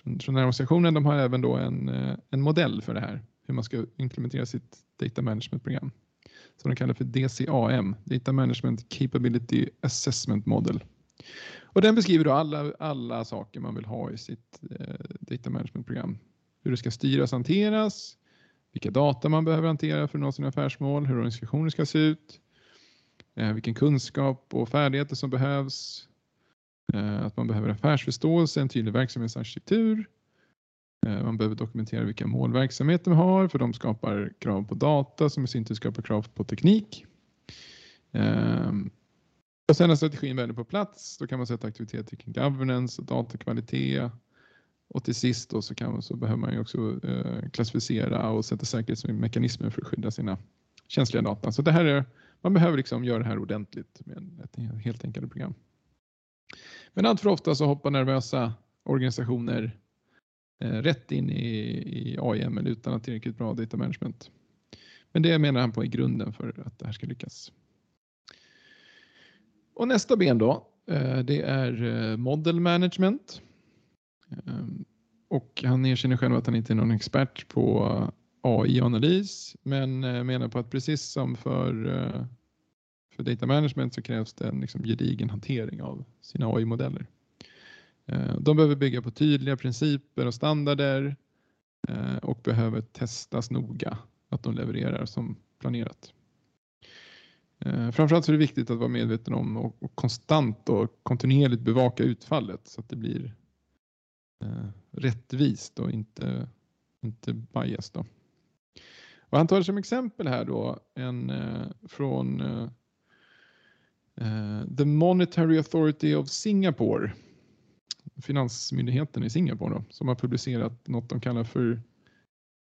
från, från den här organisationen. De har även då en, en modell för det här, hur man ska implementera sitt data management-program. Som de kallar för DCAM, Data Management Capability Assessment Model. Och den beskriver då alla, alla saker man vill ha i sitt eh, data management-program. Hur det ska styras hanteras, vilka data man behöver hantera för att nå sina affärsmål, hur organisationen ska se ut, eh, vilken kunskap och färdigheter som behövs, eh, att man behöver affärsförståelse, en tydlig verksamhetsarkitektur, eh, man behöver dokumentera vilka mål verksamheten har för de skapar krav på data som i sin tur skapar krav på teknik. Ehm, och sen när strategin väl är på plats då kan man sätta aktiviteter kring governance och datakvalitet och till sist då så, kan man, så behöver man ju också eh, klassificera och sätta säkerhetsmekanismer för att skydda sina känsliga data. Så det här är, man behöver liksom göra det här ordentligt med ett helt enkelt program. Men allt för ofta så hoppar nervösa organisationer eh, rätt in i, i AIML utan att tillräckligt bra data management. Men det menar han på är grunden för att det här ska lyckas. Och nästa ben då, eh, det är eh, model management. Ehm, och han erkänner själv att han inte är någon expert på eh, AI-analys men eh, menar på att precis som för eh, för data management så krävs det en liksom gedigen hantering av sina AI-modeller. Ehm, de behöver bygga på tydliga principer och standarder och behöver testas noga att de levererar som planerat. Ehm, framförallt så är det viktigt att vara medveten om och konstant och kontinuerligt bevaka utfallet så att det blir eh, rättvist och inte, inte bias. Då. Och han tar som exempel här då en eh, från eh, eh The Monetary Authority of Singapore, finansmyndigheten i Singapore då, som har publicerat något de kallar för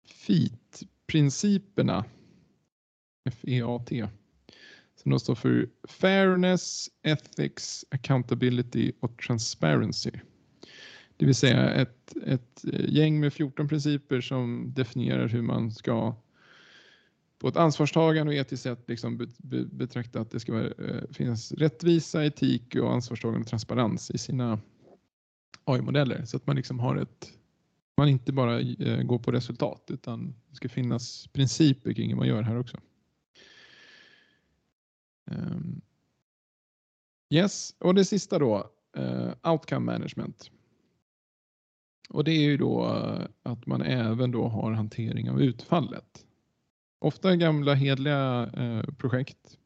FEAT-principerna. F-E-A-T. Som då står för Fairness, Ethics, Accountability och Transparency. Det vill säga ett, ett eh, gäng med 14 principer som definierar hur man ska på ett ansvarstagande och etiskt sätt liksom betrakta att det ska vara, eh, finnas rättvisa, etik och ansvarstagande och transparens i sina AI-modeller så att man liksom har ett man inte bara eh, går på resultat utan det ska finnas principer kring hur man gör här också. Ehm. Yes, och det sista då, outcome management. Och det är ju då eh, att man även då har hantering av utfallet. Ofta gamla hedliga eh, projekt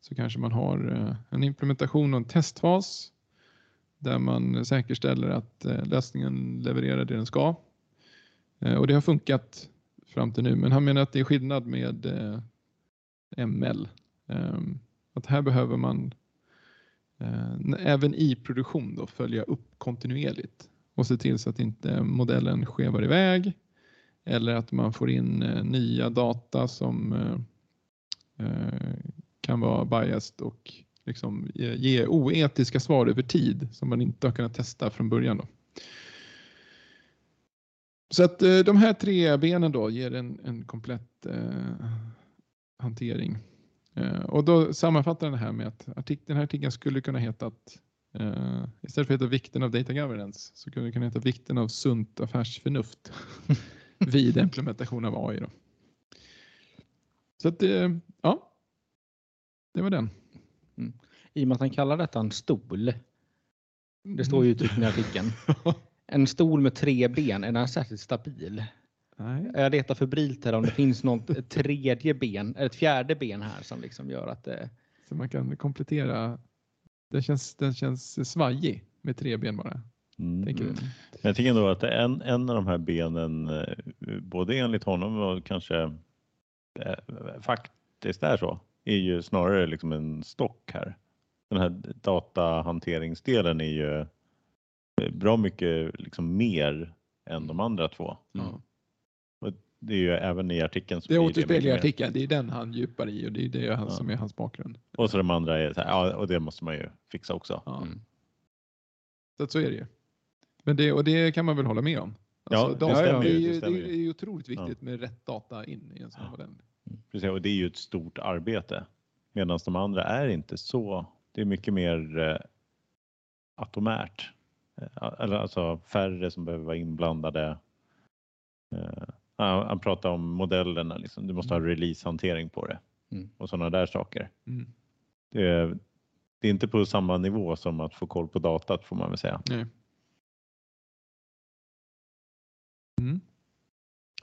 så kanske man har eh, en implementation och en testfas där man säkerställer att lösningen levererar det den ska. Och det har funkat fram till nu, men han menar att det är skillnad med ML. Ehm, att här behöver man även i produktion då, följa upp kontinuerligt och se till så att inte modellen skevar iväg eller att man får in eh, nya data som eh, eh, kan vara biased och liksom ge oetiska svar över tid som man inte har kunnat testa från början. Då. Så att de här tre benen då ger en, en komplett eh, hantering. Eh, och då sammanfattar den här med att artik den här artikeln skulle kunna heta att uh, istället för att heta vikten av data governance så det kunna heta vikten av sunt affärsförnuft vid implementation av AI. Då. Så att uh, ja, det var den. Mm. I och med att han kallar detta en stol. Det står ju uttryckligen i artikeln. En stol med tre ben, är den särskilt stabil? Nej. Jag letar febrilt här om det finns något tredje ben, ett fjärde ben här som liksom gör att det... Så man kan komplettera. Den känns, den känns svajig med tre ben bara. Mm. Tänker du? Jag tycker ändå att en, en av de här benen, eh, både enligt honom och kanske eh, faktiskt är så, är ju snarare liksom en stock här. Den här datahanteringsdelen är ju eh, bra mycket liksom mer än de andra två. Mm det är ju även i artikeln. Det återspeglar i artikeln. Det är den han djupar i och det är det ja. som är hans bakgrund. Och så de andra är så här, ja, och det måste man ju fixa också. Ja. Mm. Så att så är det ju. Men det, och det kan man väl hålla med om. Alltså, ja, det, stämmer det, är ju, det, är ju otroligt viktigt med rätt data in i en sån modell. Mm. Precis, och det är ju ett stort arbete. Medan de andra är inte så. Det är mycket mer eh, atomärt. Eh, alltså färre som behöver vara inblandade. Eh, han pratar om modellerna, liksom. du måste ha mm. releasehantering på det mm. och sådana där saker. Mm. Det, är, det, är, inte på samma nivå som att få koll på datat får man väl säga. Nej. Mm.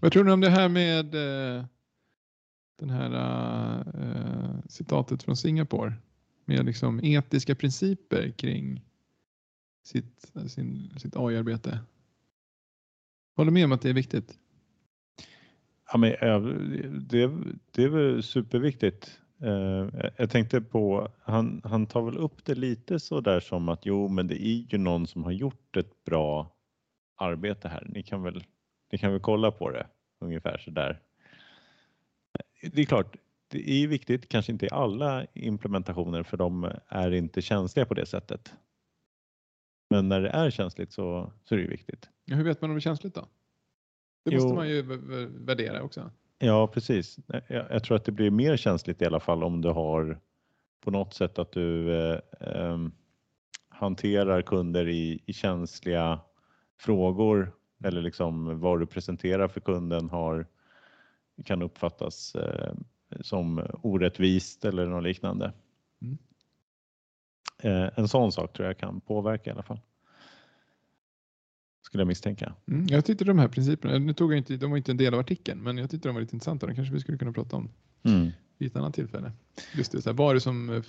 Vad tror ni om det här med eh, den här eh, citatet från Singapore med liksom etiska principer kring sitt, sin, sitt AI-arbete? Håller med om att det är viktigt? Ja, men, eh, det, det är väl superviktigt. Eh, jag tänkte på, han, han tar väl upp det lite så där som att jo, men det är ju någon som har gjort ett bra arbete här. Ni kan väl, ni kan väl kolla på det ungefär så där. Det är klart, det är viktigt, kanske inte i alla implementationer för de är inte känsliga på det sättet. Men när det är känsligt så, så är det viktigt. Hur vet man om det är känsligt då? Det jo. måste man ju värdera också. Ja, precis. Jag, jag, tror att det blir mer känsligt i alla fall om du har på något sätt att du eh, eh, hanterar kunder i, i känsliga frågor eller liksom vad du presenterar för kunden har, kan uppfattas eh, som orättvist eller något liknande. Mm. Eh, en sån sak tror jag kan påverka i alla fall. Skulle jag misstänka. Mm, jag tyckte de här principerna, nu tog jag inte, de var inte en del av artikeln, men jag tyckte de var lite intressanta. De kanske vi skulle kunna prata om Mm. vid ett annat tillfälle. Just det, så här, vad är det som, eh,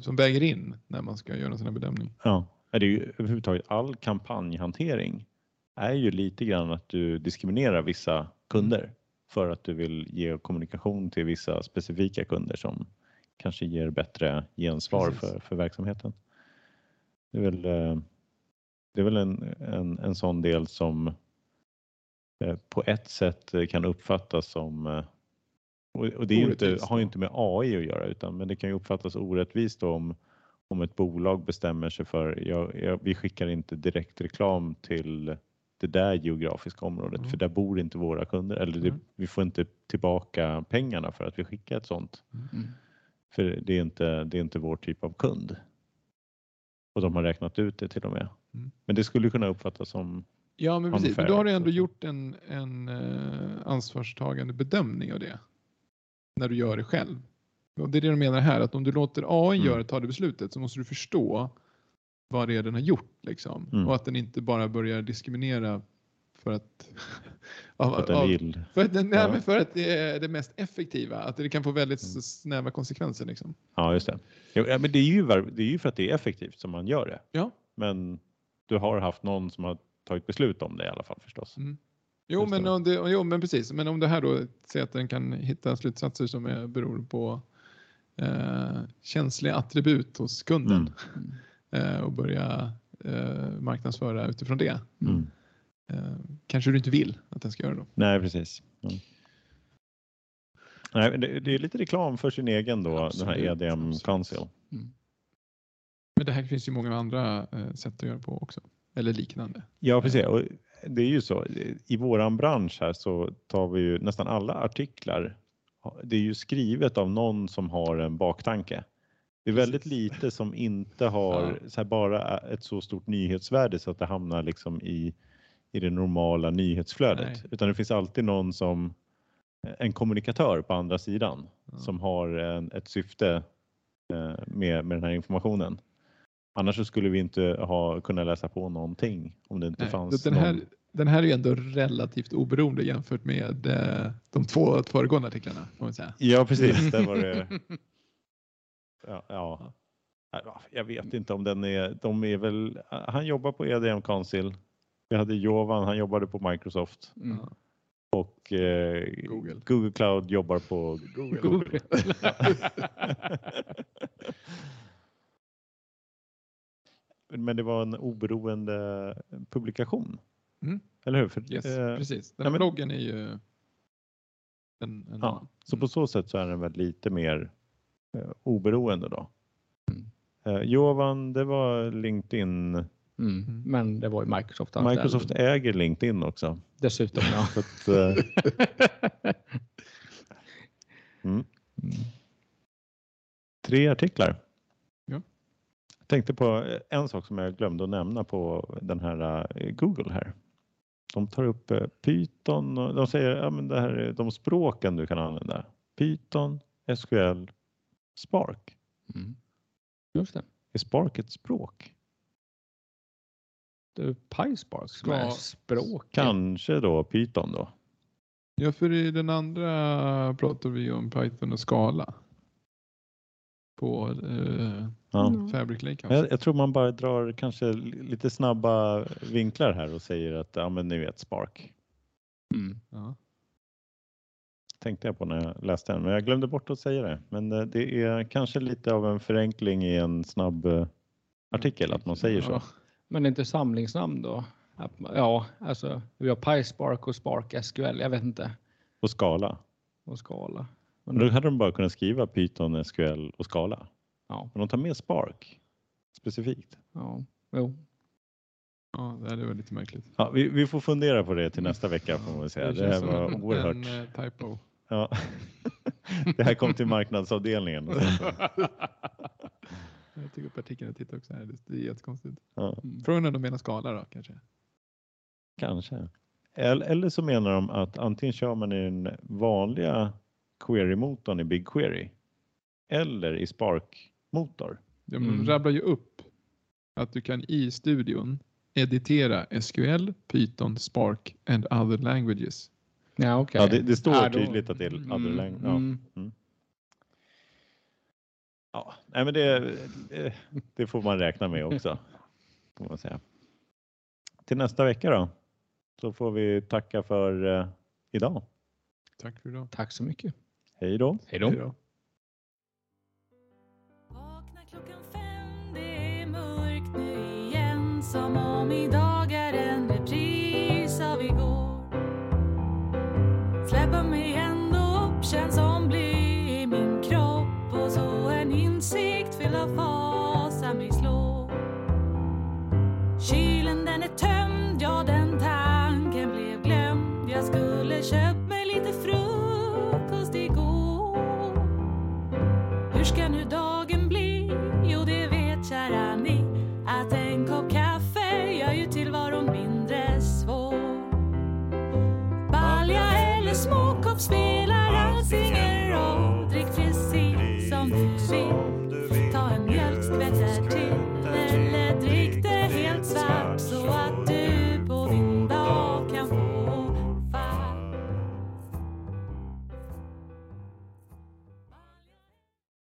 som väger in när man ska göra en sån här bedömning? Ja, det är ju överhuvudtaget all kampanjhantering är ju lite grann att du diskriminerar vissa kunder för att du vill ge kommunikation till vissa specifika kunder som kanske ger bättre gensvar Precis. för, för verksamheten. Det är väl, eh, det är väl en, en, en sån del som eh, på ett sätt eh, kan uppfattas som eh, och det inte, har ju inte med AI att göra utan men det kan ju uppfattas orättvist om, om ett bolag bestämmer sig för jag, jag, vi skickar inte direkt reklam till det där geografiska området Mm. för där bor inte våra kunder eller det, Mm. vi får inte tillbaka pengarna för att vi skickar ett sånt. Mm. För det är inte, det är inte vår typ av kund. Och de har räknat ut det till och med. Mm. Men det skulle kunna uppfattas som Ja, men precis. Men då har du ändå gjort en, en eh, ansvarstagande bedömning av det. När du gör det själv. Och det är det de menar här, att om du låter AI Mm. göra ta det beslutet så måste du förstå vad det är den har gjort. Liksom. Mm. Och att den inte bara börjar diskriminera för att... av, att den av- vill. för, att den, nej, Ja. för att det är det mest effektiva. Att det kan få väldigt snäva konsekvenser. Liksom. Ja, just det. Ja, men det är, ju, det är ju för att det är effektivt som man gör det. Ja. Men du har haft någon som har tagit beslut om det i alla fall förstås. Mm. Jo Just men, det. om det, jo, men precis. Men om det här då säger att den kan hitta slutsatser som är, beror på eh, känsliga attribut hos kunden Mm. eh, och börja eh, marknadsföra utifrån det. Mm. Eh, kanske du inte vill att den ska göra då. Nej, precis. Mm. Nej, det, det är lite reklam för sin egen då, den här Absolut, EDM absolut. Council. Men det här finns ju många andra eh, sätt att göra på också. Eller liknande. Ja, precis. Och det är ju så. I våran bransch här så tar vi ju nästan alla artiklar. Det är ju skrivet av någon som har en baktanke. Det är väldigt lite som inte har så här, bara ett så stort nyhetsvärde så att det hamnar liksom i, i det normala nyhetsflödet. Nej. Utan det finns alltid någon som en kommunikatör på andra sidan Ja. som har en, ett syfte eh, med, med den här informationen. Annars så skulle vi inte ha kunnat läsa på någonting om det inte Nej, fanns den, här, någon... den här är ju ändå relativt oberoende jämfört med eh, de två föregående artiklarna. Får man säga. Ja precis, där var det... Ja, ja. Ja, Jag vet inte om den är... De är väl... Han jobbar på EDM Council. Vi hade Jovan, han jobbade på Microsoft Mm. Ja. och eh, Google. Google Cloud jobbar på Google. Men det var en oberoende publikation. Mm. Eller hur? För, Yes, eh, precis. Den men- bloggen är ju en, en ja, annan. så på så sätt så är den väl lite mer eh, oberoende då. Mm. Eh, Jovan, det var LinkedIn. Mm. Men det var ju Microsoft. Microsoft äger LinkedIn också. Dessutom ja. Att, eh, mm. Mm. Tre artiklar. Ja. Jag tänkte på en sak som jag glömde att nämna på den här eh, Google här. De tar upp eh, Python och de säger ja, men det här är de språken du kan använda. Python, SQL, Spark. Mm. Just det. Är Spark ett språk? PySpark Ska- språk. Kanske då Python då. Ja, för i den andra pratar vi om Python och skala. På eh, Ja. Mm. Fabric Lake Jag, jag tror man bara drar kanske li- lite snabba vinklar här och säger att ja, men ni vet Spark. Mm. Ja. Tänkte jag på när jag läste den, men jag glömde bort att säga det. Men eh, det är kanske lite av en förenkling i en snabb eh, artikel att man säger så. Ja. Men det är inte samlingsnamn då? Ja, alltså vi har PySpark och Spark SQL. Jag vet inte. Och skala. Och skala. Men då hade de bara kunnat skriva Python, SQL och skala. Ja, Men de tar med Spark specifikt. ja, jo. ja, det här var lite märkligt. Ja, vi, vi får fundera på det till nästa vecka får man väl säga. Det här känns var oerhört. En eh, typo. Ja. Det här kom till marknadsavdelningen. Jag tog upp artikeln och tittade också här. Det- är jättekonstigt. Ja. Frågan är om de menar skala då kanske. Kanske. Eller, eller så menar de att antingen kör man i den vanliga query-motorn i BigQuery eller i Spark motor. De Mm. rabblar ju upp att du kan i studion editera SQL, Python, Spark and other languages. Ja, okej. Ja, det, det står Ja, då- tydligt att det är other Mm, lang- ja. mm. Ja, nej, men det, det- det får man räkna med också. Får man säga. Till nästa vecka då, så får vi tacka för eh, idag. Tack för idag. Tack så mycket. Hej då! Hej då. Hej då. Vakna klockan fem, det är mörkt nu igen som om idag